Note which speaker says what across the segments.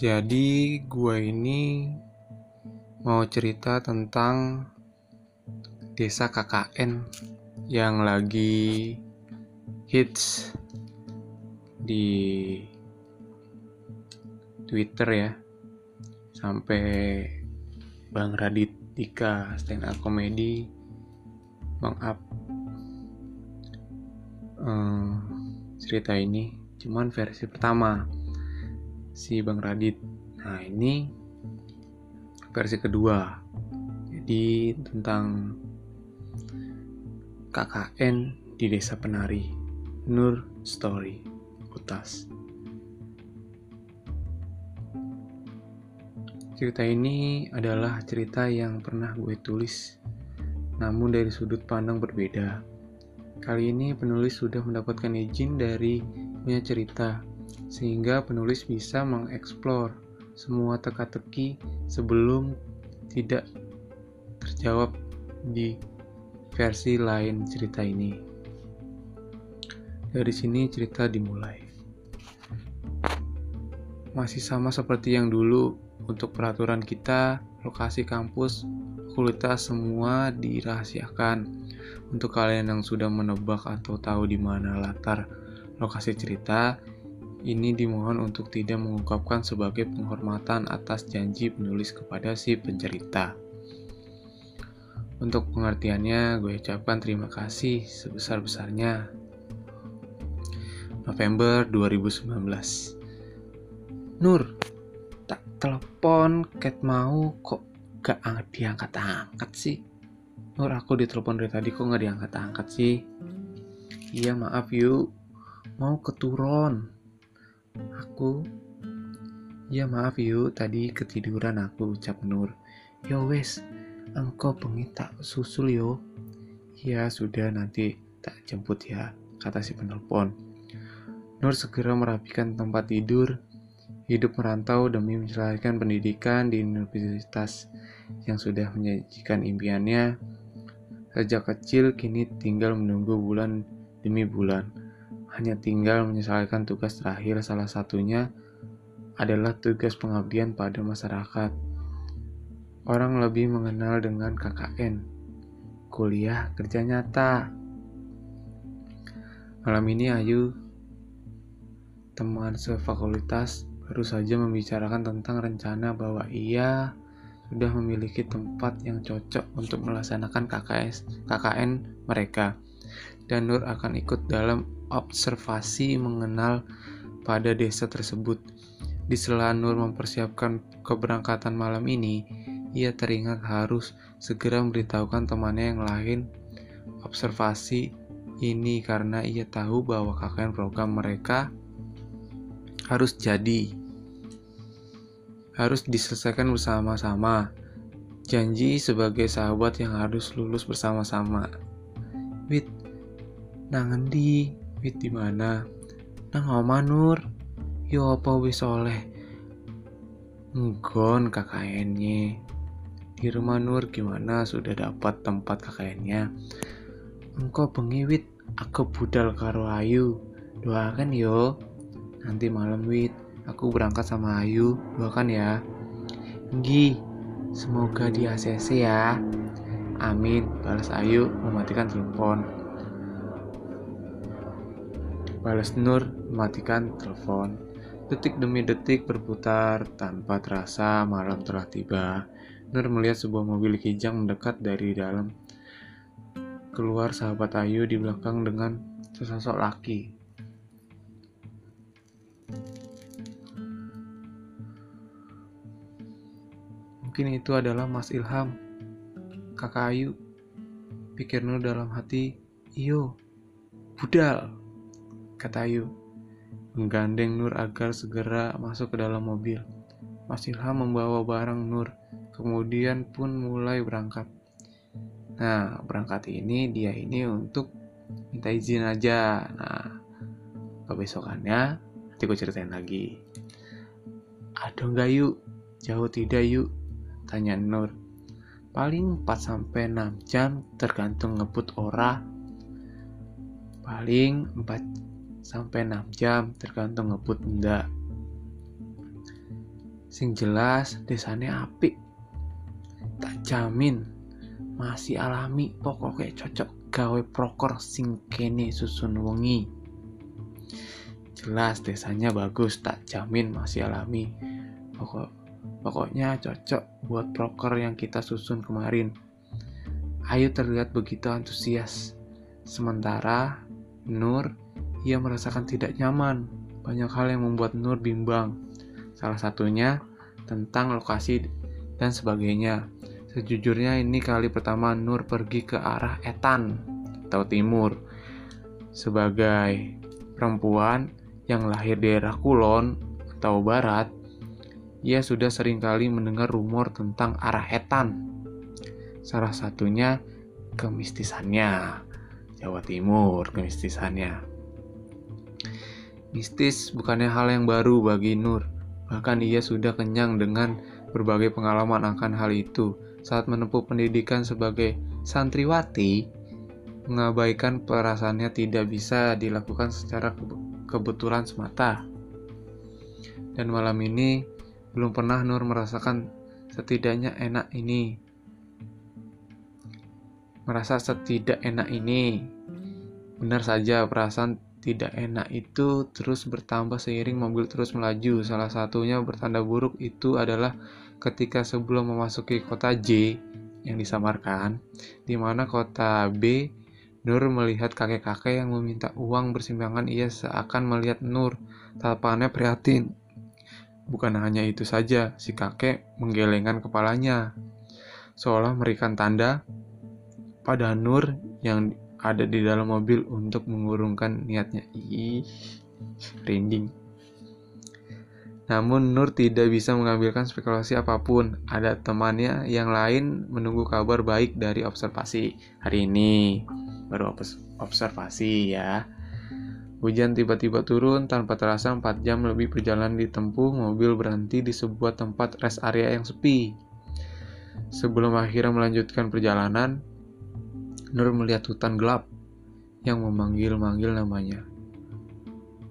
Speaker 1: Jadi gue ini mau cerita tentang desa KKN yang lagi hits di Twitter ya. Sampai Bang Radit Dika stand up comedy Bang Up hmm, cerita ini. Cuman versi pertama si Bang Radit. Nah, ini versi kedua. Jadi tentang KKN di Desa Penari. Nur Story Utas. Cerita ini adalah cerita yang pernah gue tulis, namun dari sudut pandang berbeda. Kali ini penulis sudah mendapatkan izin dari punya cerita sehingga penulis bisa mengeksplor semua teka-teki sebelum tidak terjawab di versi lain cerita ini. Dari sini cerita dimulai. Masih sama seperti yang dulu untuk peraturan kita, lokasi kampus, fakultas semua dirahasiakan. Untuk kalian yang sudah menebak atau tahu di mana latar lokasi cerita, ini dimohon untuk tidak mengungkapkan sebagai penghormatan atas janji penulis kepada si pencerita. Untuk pengertiannya, gue ucapkan terima kasih sebesar-besarnya. November 2019 Nur, tak telepon, Cat mau kok gak diangkat-angkat sih? Nur, aku ditelepon dari tadi kok gak diangkat-angkat sih? Iya maaf yuk, mau keturun Aku Ya maaf yuk, tadi ketiduran aku ucap Nur. Ya wes, engkau pengen tak susul yo. Ya sudah nanti tak jemput ya, kata si penelpon. Nur segera merapikan tempat tidur, hidup merantau demi menyelesaikan pendidikan di universitas yang sudah menyajikan impiannya. Sejak kecil kini tinggal menunggu bulan demi bulan hanya tinggal menyelesaikan tugas terakhir salah satunya adalah tugas pengabdian pada masyarakat. Orang lebih mengenal dengan KKN, kuliah kerja nyata. Malam ini Ayu, teman sefakultas, baru saja membicarakan tentang rencana bahwa ia sudah memiliki tempat yang cocok untuk melaksanakan KKS, KKN mereka. Dan Nur akan ikut dalam observasi mengenal pada desa tersebut. Di sela Nur mempersiapkan keberangkatan malam ini, ia teringat harus segera memberitahukan temannya yang lain observasi ini karena ia tahu bahwa KKN program mereka harus jadi harus diselesaikan bersama-sama janji sebagai sahabat yang harus lulus bersama-sama wit nangendi Wit di mana? Nang oma Nur. Yo apa wis oleh? Nggon KKN-nya. Di rumah Nur gimana sudah dapat tempat KKN-nya? Engkau bengi aku budal karo Ayu. Doakan yo. Nanti malam Wit, aku berangkat sama Ayu. Doakan ya. Nggi, semoga di ACC ya. Amin, balas Ayu mematikan telepon. Balas Nur mematikan telepon. Detik demi detik berputar tanpa terasa malam telah tiba. Nur melihat sebuah mobil kijang mendekat dari dalam. Keluar sahabat Ayu di belakang dengan sesosok laki. Mungkin itu adalah Mas Ilham, kakak Ayu. Pikir Nur dalam hati, iyo, budal kata Ayu, menggandeng Nur agar segera masuk ke dalam mobil. Mas Ilham membawa barang Nur, kemudian pun mulai berangkat. Nah, berangkat ini dia ini untuk minta izin aja. Nah, kebesokannya nanti gue ceritain lagi. Ada nggak yuk? Jauh tidak yuk? Tanya Nur. Paling 4-6 jam tergantung ngebut ora. Paling 4 sampai 6 jam tergantung ngebut enggak Sing jelas desanya apik. Tak jamin masih alami pokoknya cocok gawe proker sing kene susun wengi. Jelas desanya bagus, tak jamin masih alami. Pokok pokoknya cocok buat proker yang kita susun kemarin. Ayu terlihat begitu antusias. Sementara Nur, ia merasakan tidak nyaman. Banyak hal yang membuat Nur bimbang. Salah satunya tentang lokasi dan sebagainya. Sejujurnya ini kali pertama Nur pergi ke arah Etan atau timur. Sebagai perempuan yang lahir di daerah Kulon atau Barat, ia sudah sering kali mendengar rumor tentang arah Etan. Salah satunya kemistisannya. Jawa Timur kemistisannya. Mistis bukannya hal yang baru bagi Nur, bahkan ia sudah kenyang dengan berbagai pengalaman akan hal itu saat menempuh pendidikan sebagai santriwati, mengabaikan perasaannya tidak bisa dilakukan secara kebetulan semata. Dan malam ini belum pernah Nur merasakan setidaknya enak ini. Merasa setidak enak ini. Benar saja perasaan tidak enak itu terus bertambah seiring mobil terus melaju. Salah satunya bertanda buruk itu adalah ketika sebelum memasuki kota J yang disamarkan, di mana kota B Nur melihat kakek-kakek yang meminta uang bersimpangan ia seakan melihat Nur tatapannya prihatin. Bukan hanya itu saja, si kakek menggelengkan kepalanya, seolah memberikan tanda pada Nur yang ada di dalam mobil untuk mengurungkan niatnya. Ih, rinding. Namun Nur tidak bisa mengambilkan spekulasi apa pun. Ada temannya yang lain menunggu kabar baik dari observasi hari ini. Baru observasi ya. Hujan tiba-tiba turun tanpa terasa 4 jam lebih perjalanan ditempuh, mobil berhenti di sebuah tempat rest area yang sepi. Sebelum akhirnya melanjutkan perjalanan, Nur melihat hutan gelap yang memanggil-manggil namanya.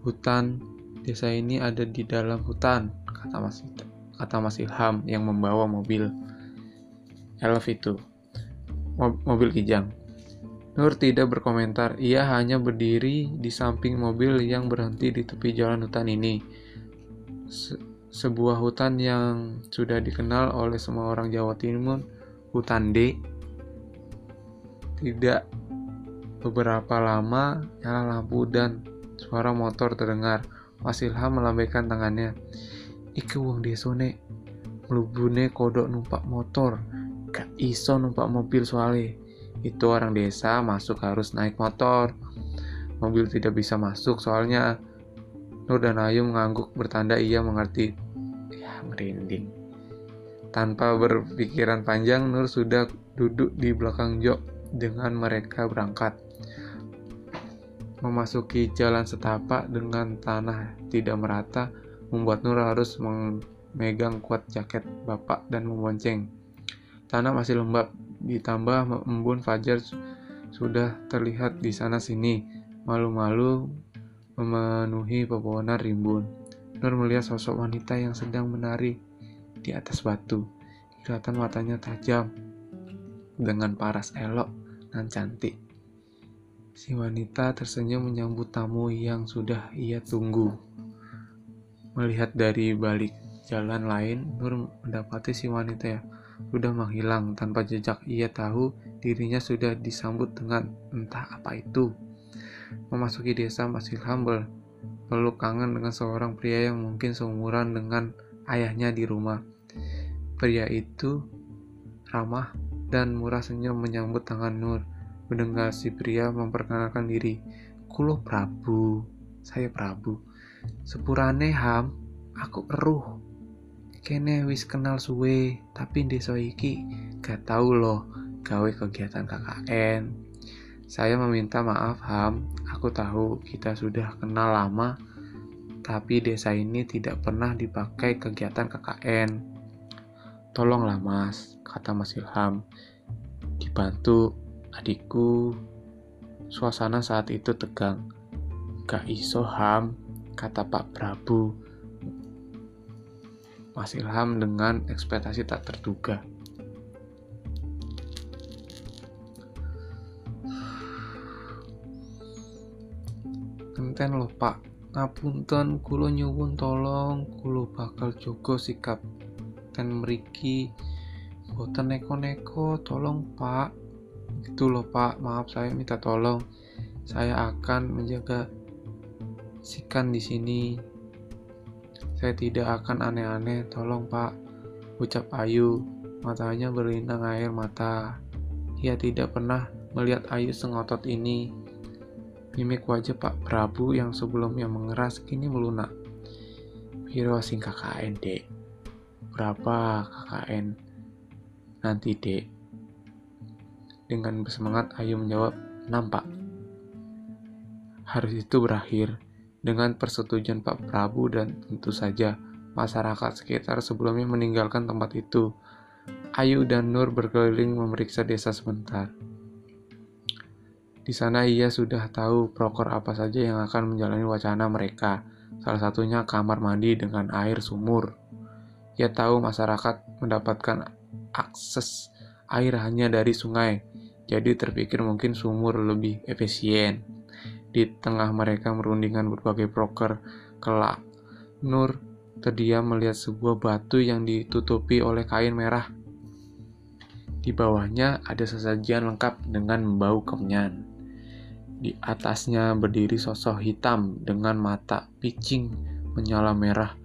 Speaker 1: Hutan Desa ini ada di dalam hutan, kata Mas, kata Mas Ilham yang membawa mobil elf itu. Mobil kijang. Nur tidak berkomentar, ia hanya berdiri di samping mobil yang berhenti di tepi jalan hutan ini. Se sebuah hutan yang sudah dikenal oleh semua orang Jawa Timur, hutan D. Tidak beberapa lama nyala lampu dan suara motor terdengar. Mas Ilham melambaikan tangannya. Iki wong desone mlubune kodok numpak motor. Gak iso numpak mobil soalnya. Itu orang desa masuk harus naik motor. Mobil tidak bisa masuk soalnya Nur dan Ayu mengangguk bertanda ia mengerti. Ya, merinding. Tanpa berpikiran panjang, Nur sudah duduk di belakang jok dengan mereka berangkat memasuki jalan setapak dengan tanah tidak merata membuat Nur harus memegang kuat jaket bapak dan membonceng. Tanah masih lembab, ditambah embun fajar sudah terlihat di sana sini, malu-malu memenuhi pepohonan rimbun. Nur melihat sosok wanita yang sedang menari di atas batu. Kelihatan matanya tajam dengan paras elok dan cantik. Si wanita tersenyum menyambut tamu yang sudah ia tunggu. Melihat dari balik jalan lain, Nur mendapati si wanita yang sudah menghilang tanpa jejak. Ia tahu dirinya sudah disambut dengan entah apa itu. Memasuki desa masih humble, peluk kangen dengan seorang pria yang mungkin seumuran dengan ayahnya di rumah. Pria itu ramah dan murah senyum menyambut tangan Nur Mendengar si pria memperkenalkan diri. Kulo Prabu, saya Prabu. Sepurane ham, aku eruh. Kene wis kenal suwe, tapi desa iki gak tau loh gawe kegiatan KKN. Saya meminta maaf Ham, aku tahu kita sudah kenal lama, tapi desa ini tidak pernah dipakai kegiatan KKN. Tolonglah mas, kata Mas Ilham. Dibantu Adikku, suasana saat itu tegang. Gak iso ham, kata Pak Prabu. Mas Ilham dengan ekspektasi tak terduga. Enten lho pak, ngapunten kulo nyuwun tolong kulo bakal jogo sikap ten mriki boten neko-neko tolong pak itu loh pak maaf saya minta tolong saya akan menjaga sikan di sini saya tidak akan aneh-aneh, tolong pak. Ucap Ayu, matanya berlinang air mata. Ia tidak pernah melihat Ayu sengotot ini. Mimik wajah Pak Prabu yang sebelumnya mengeras kini melunak. Piro sing KKN? Berapa KKN? Nanti, Dek. Dengan bersemangat Ayu menjawab, nampak. Hari itu berakhir dengan persetujuan Pak Prabu dan tentu saja masyarakat sekitar sebelumnya meninggalkan tempat itu. Ayu dan Nur berkeliling memeriksa desa sebentar. Di sana ia sudah tahu proker apa saja yang akan menjalani wacana mereka, salah satunya kamar mandi dengan air sumur. Ia tahu masyarakat mendapatkan akses air hanya dari sungai, jadi terpikir mungkin sumur lebih efisien. Di tengah mereka merundingkan berbagai proker kelak. Nur terdiam melihat sebuah batu yang ditutupi oleh kain merah. Di bawahnya ada sesajian lengkap dengan bau kemenyan. Di atasnya berdiri sosok hitam dengan mata picing menyala merah.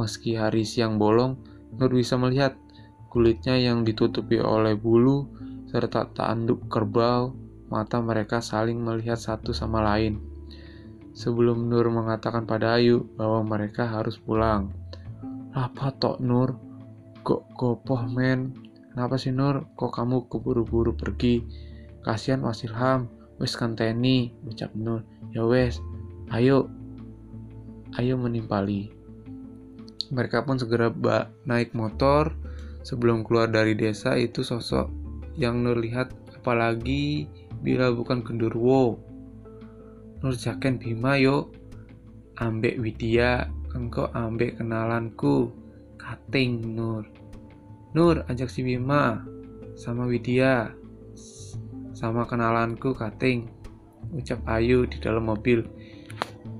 Speaker 1: Meski hari siang bolong, Nur bisa melihat kulitnya yang ditutupi oleh bulu serta tanduk kerbau mata mereka saling melihat satu sama lain. Sebelum Nur mengatakan pada Ayu bahwa mereka harus pulang. Apa tok Nur? Kok gopoh men? Kenapa sih Nur? Kok kamu keburu-buru pergi? Kasihan Mas Ilham, wes kanteni, ucap Nur. Ya wes, ayo. Ayo menimpali. Mereka pun segera naik motor. Sebelum keluar dari desa itu sosok yang Nur lihat apalagi bila bukan gendurwo. Nurjaken Bima yo, ambek Widya, engkau ambek kenalanku, kating Nur. Nur ajak si Bima sama Widya, sama kenalanku kating, ucap Ayu di dalam mobil.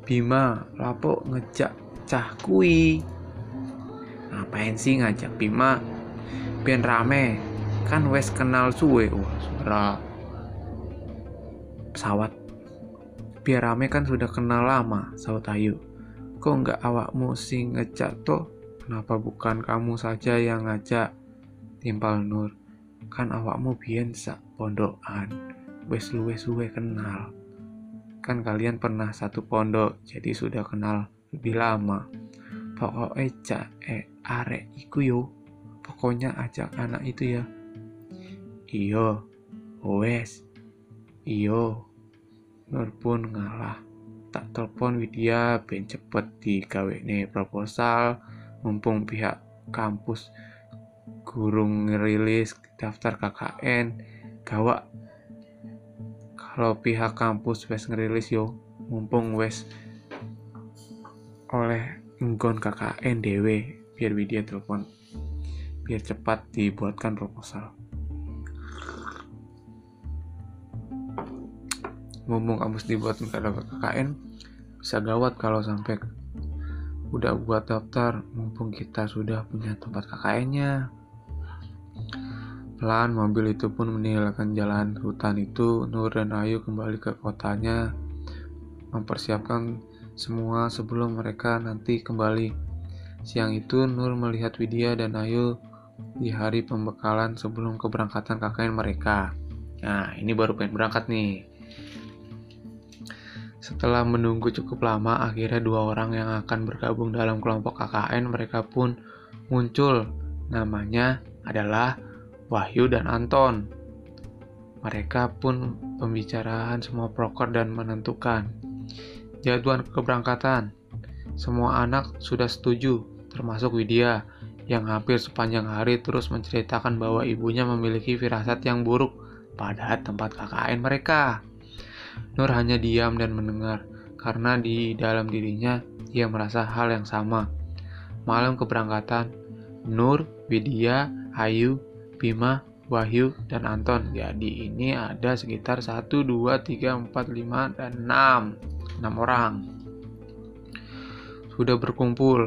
Speaker 1: Bima, lapo ngejak cah kui. Ngapain sih ngajak Bima? Biar rame, kan wes kenal suwe. Wah, suara pesawat. Biar rame kan sudah kenal lama, saut Ayu. Kok nggak awakmu sing ngejak toh? Kenapa bukan kamu saja yang ngajak? Timpal Nur. Kan awakmu biyen sak pondokan. Wes luwe suwe kenal. Kan kalian pernah satu pondok, jadi sudah kenal lebih lama. Pokoknya cak eh arek iku yo. Pokoknya ajak anak itu ya. Iyo, wes. Iyo, Nur pun ngalah. Tak telepon Widya ben cepet digawene proposal mumpung pihak kampus gurung ngerilis daftar KKN gawak kalau pihak kampus wes ngerilis yo mumpung wes oleh nggon KKN dewe biar Widya telepon. Biar cepat dibuatkan proposal. Ngomong kampus dibuat ada KKN bisa gawat kalau sampai udah buat daftar. Mumpung kita sudah punya tempat KKN-nya. Pelan mobil itu pun meninggalkan jalan hutan itu. Nur dan Ayu kembali ke kotanya mempersiapkan semua sebelum mereka nanti kembali siang itu Nur melihat Widya dan Ayu di hari pembekalan sebelum keberangkatan KKN mereka nah ini baru pengen berangkat nih setelah menunggu cukup lama, akhirnya dua orang yang akan bergabung dalam kelompok KKN mereka pun muncul. Namanya adalah Wahyu dan Anton. Mereka pun pembicaraan semua proker dan menentukan jadwal keberangkatan. Semua anak sudah setuju, termasuk Widya yang hampir sepanjang hari terus menceritakan bahwa ibunya memiliki firasat yang buruk pada tempat KKN mereka. Nur hanya diam dan mendengar, karena di dalam dirinya ia merasa hal yang sama. Malam keberangkatan, Nur, Widya, Ayu, Bima, Wahyu, dan Anton. Jadi ini ada sekitar 1, 2, 3, 4, 5, dan 6. 6 orang. Sudah berkumpul.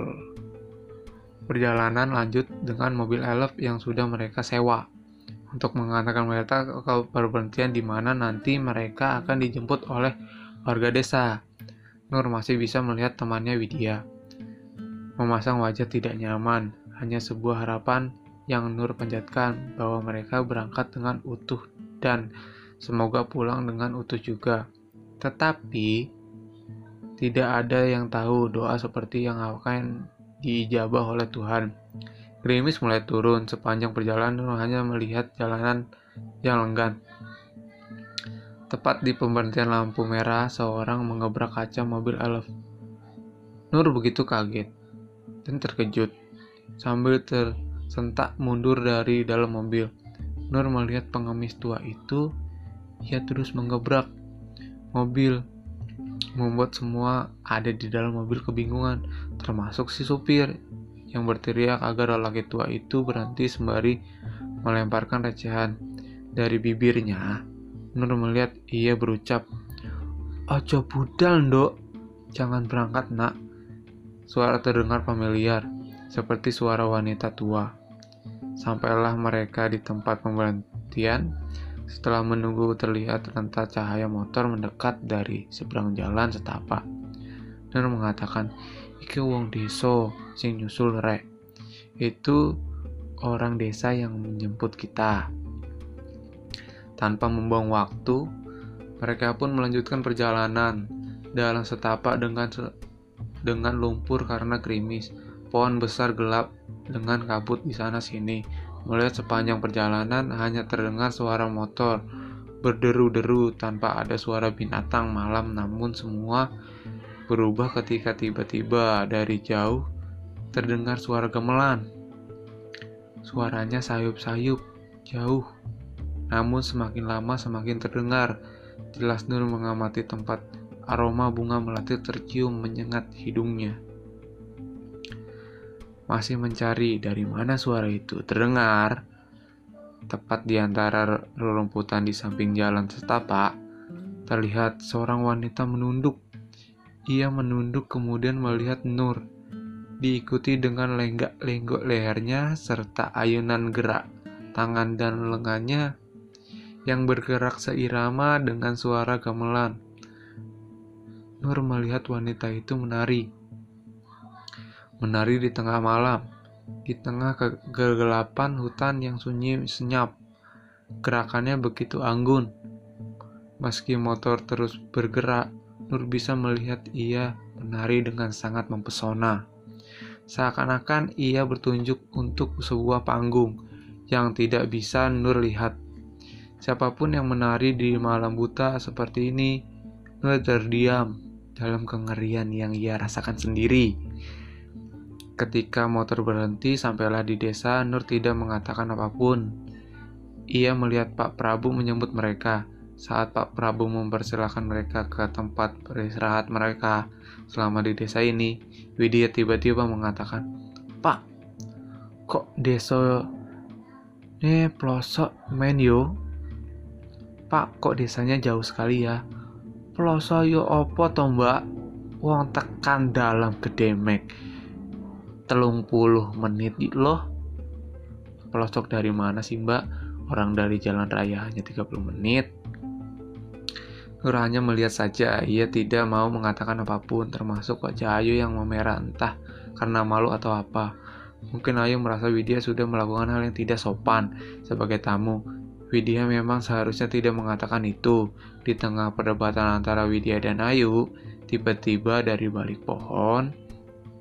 Speaker 1: Perjalanan lanjut dengan mobil elf yang sudah mereka sewa untuk mengantarkan mereka ke perberhentian di mana nanti mereka akan dijemput oleh warga desa. Nur masih bisa melihat temannya Widya. Memasang wajah tidak nyaman, hanya sebuah harapan yang Nur panjatkan bahwa mereka berangkat dengan utuh dan semoga pulang dengan utuh juga. Tetapi tidak ada yang tahu doa seperti yang akan diijabah oleh Tuhan. Gerimis mulai turun sepanjang perjalanan hanya melihat jalanan yang lenggan. Tepat di pemberhentian lampu merah, seorang mengebrak kaca mobil elf. Nur begitu kaget dan terkejut sambil tersentak mundur dari dalam mobil. Nur melihat pengemis tua itu, ia terus mengebrak mobil, membuat semua ada di dalam mobil kebingungan, termasuk si supir yang berteriak agar lelaki tua itu berhenti sembari melemparkan recehan dari bibirnya. Nur melihat ia berucap, Ojo budal, ndok. Jangan berangkat, nak. Suara terdengar familiar, seperti suara wanita tua. Sampailah mereka di tempat pemberhentian. Setelah menunggu terlihat rentas cahaya motor mendekat dari seberang jalan setapak. Nur mengatakan, Iki wong deso sing nyusul rek. Itu orang desa yang menjemput kita. Tanpa membuang waktu, mereka pun melanjutkan perjalanan dalam setapak dengan dengan lumpur karena krimis. Pohon besar gelap dengan kabut di sana sini. Melihat sepanjang perjalanan hanya terdengar suara motor berderu-deru tanpa ada suara binatang malam namun semua berubah ketika tiba-tiba dari jauh terdengar suara gemelan. Suaranya sayup-sayup jauh namun semakin lama semakin terdengar. Jelas Nur mengamati tempat aroma bunga melati tercium menyengat hidungnya. Masih mencari dari mana suara itu terdengar. Tepat di antara rerumputan di samping jalan setapak, terlihat seorang wanita menunduk. Ia menunduk kemudian melihat Nur, diikuti dengan lenggak-lenggok lehernya serta ayunan gerak tangan dan lengannya yang bergerak seirama dengan suara gamelan. Nur melihat wanita itu menari. Menari di tengah malam, di tengah kegelapan hutan yang sunyi senyap. Gerakannya begitu anggun. Meski motor terus bergerak, Nur bisa melihat ia menari dengan sangat mempesona. Seakan-akan ia bertunjuk untuk sebuah panggung yang tidak bisa Nur lihat. Siapa pun yang menari di malam buta seperti ini, Nur terdiam dalam kengerian yang ia rasakan sendiri. Ketika motor berhenti sampailah di desa, Nur tidak mengatakan apa pun. Ia melihat Pak Prabu menyambut mereka. Saat Pak Prabu mempersilahkan mereka ke tempat beristirahat mereka selama di desa ini, Widya tiba-tiba mengatakan, Pak, kok desa ini pelosok men yo? Pak, kok desanya jauh sekali ya? Ploso yo opo to mbak? Wong tekan dalam gedemek. Telung puluh menit loh. Pelosok dari mana sih mbak? Orang dari jalan raya hanya 30 menit. Nur hanya melihat saja, ia tidak mau mengatakan apa pun, termasuk wajah Ayu yang memerah entah karena malu atau apa. Mungkin Ayu merasa Widya sudah melakukan hal yang tidak sopan sebagai tamu, Widya memang seharusnya tidak mengatakan itu. Di tengah perdebatan antara Widya dan Ayu, tiba-tiba dari balik pohon,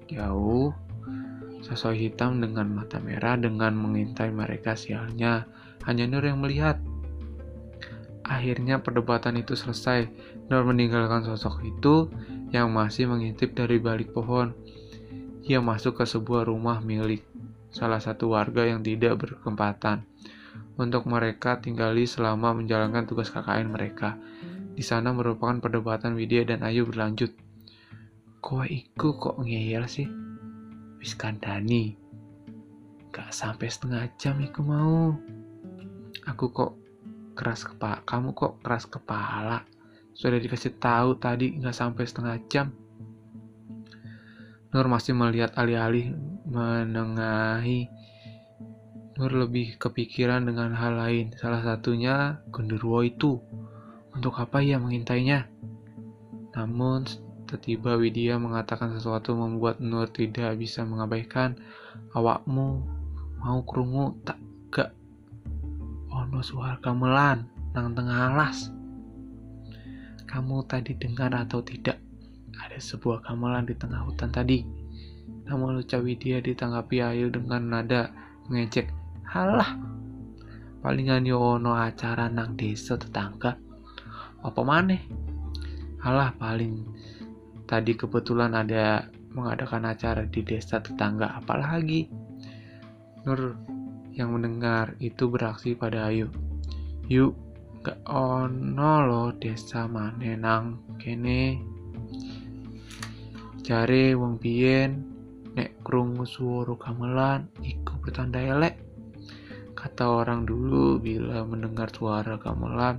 Speaker 1: jauh, sosok hitam dengan mata merah dengan mengintai mereka sialnya. Hanya Nur yang melihat. Akhirnya perdebatan itu selesai. Nur meninggalkan sosok itu yang masih mengintip dari balik pohon. Ia masuk ke sebuah rumah milik salah satu warga yang tidak berkempatan untuk mereka tinggali selama menjalankan tugas KKN mereka. Di sana merupakan perdebatan Widya dan Ayu berlanjut. Kowe iku kok ngeyel sih? Wis kandani. gak sampai setengah jam iku mau. Aku kok keras kepala kamu kok keras kepala. Sudah dikasih tahu tadi nggak sampai setengah jam. Nur masih melihat alih-alih menengahi. Nur lebih kepikiran dengan hal lain. Salah satunya genderuwo itu. Untuk apa ia mengintainya? Namun tiba-tiba Widya mengatakan sesuatu membuat Nur tidak bisa mengabaikan. Awakmu mau krungu tak gak? Ono suara gamelan nang tengah alas. Kamu tadi dengar atau tidak? Ada sebuah gamelan di tengah hutan tadi. Namun ucap Widya ditanggapi Ayu dengan nada mengejek halah palingan yo ono acara nang desa tetangga. Apa maneh? Halah paling tadi kebetulan ada mengadakan acara di desa tetangga apalagi Nur yang mendengar itu beraksi pada Ayu. Yuk, gak ono lo desa manenang kene. Jare wong biyen nek krungu suara gamelan iku bertanda elek. Kata orang dulu bila mendengar suara gamelan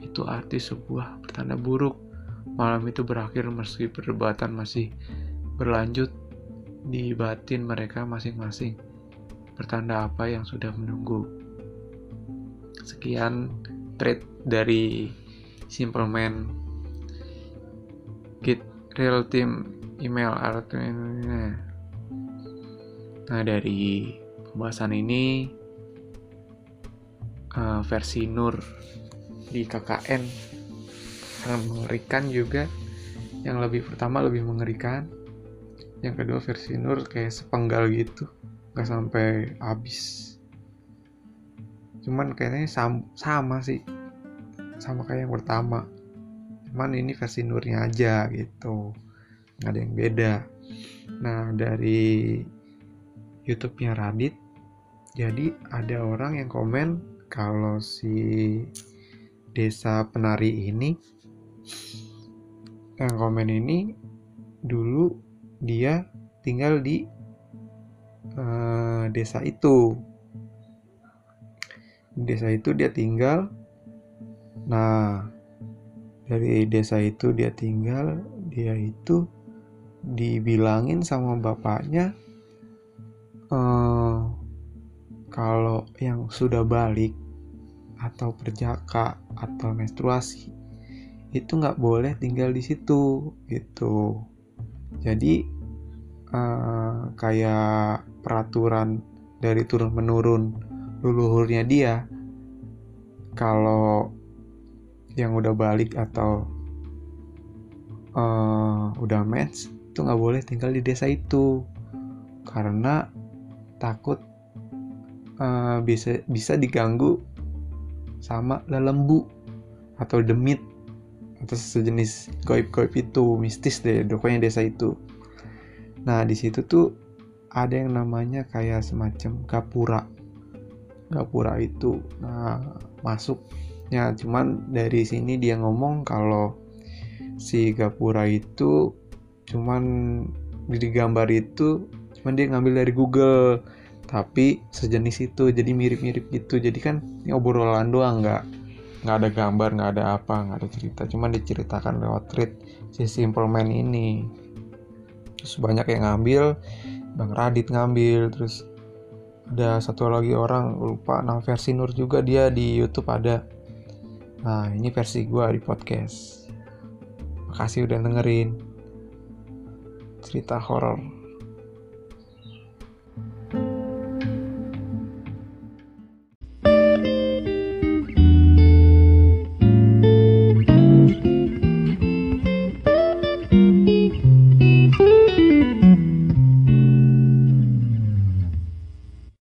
Speaker 1: itu arti sebuah pertanda buruk. Malam itu berakhir meski perdebatan masih berlanjut di batin mereka masing-masing pertanda apa yang sudah menunggu. Sekian trade dari Simple Man Git Real Team email artinya. Nah dari pembahasan ini uh, versi Nur di KKN sangat mengerikan juga. Yang lebih pertama lebih mengerikan, yang kedua versi Nur kayak sepenggal gitu. Nggak sampai habis. Cuman kayaknya sama, sama sih. Sama kayak yang pertama. Cuman ini versi nurnya aja gitu. Nggak ada yang beda. Nah dari YouTube-nya Radit jadi ada orang yang komen kalau si desa penari ini yang komen ini dulu dia tinggal di uh, desa itu. Desa itu dia tinggal. Nah dari desa itu dia tinggal dia itu dibilangin sama bapaknya uh, kalau yang sudah balik atau perjaka atau menstruasi itu nggak boleh tinggal di situ gitu. Jadi uh, kayak peraturan dari turun menurun leluhurnya dia kalau yang udah balik atau uh, udah match itu nggak boleh tinggal di desa itu. Karena takut uh, bisa bisa diganggu sama lelembu atau demit atau sejenis goib-goib itu mistis deh pokoknya desa itu. Nah di situ tuh ada yang namanya kayak semacam gapura. Gapura itu nah masuknya cuman dari sini dia ngomong kalau si gapura itu cuman di gambar itu cuman dia ngambil dari Google tapi sejenis itu jadi mirip-mirip gitu. Jadi kan ini obrolan doang nggak nggak ada gambar nggak ada apa nggak ada cerita. Cuman diceritakan lewat tweet si Simple Man ini. Terus banyak yang ngambil Bang Radit ngambil terus ada satu lagi orang lupa nama versi Nur juga dia di YouTube ada. Nah ini versi gue di podcast. Makasih udah dengerin cerita horor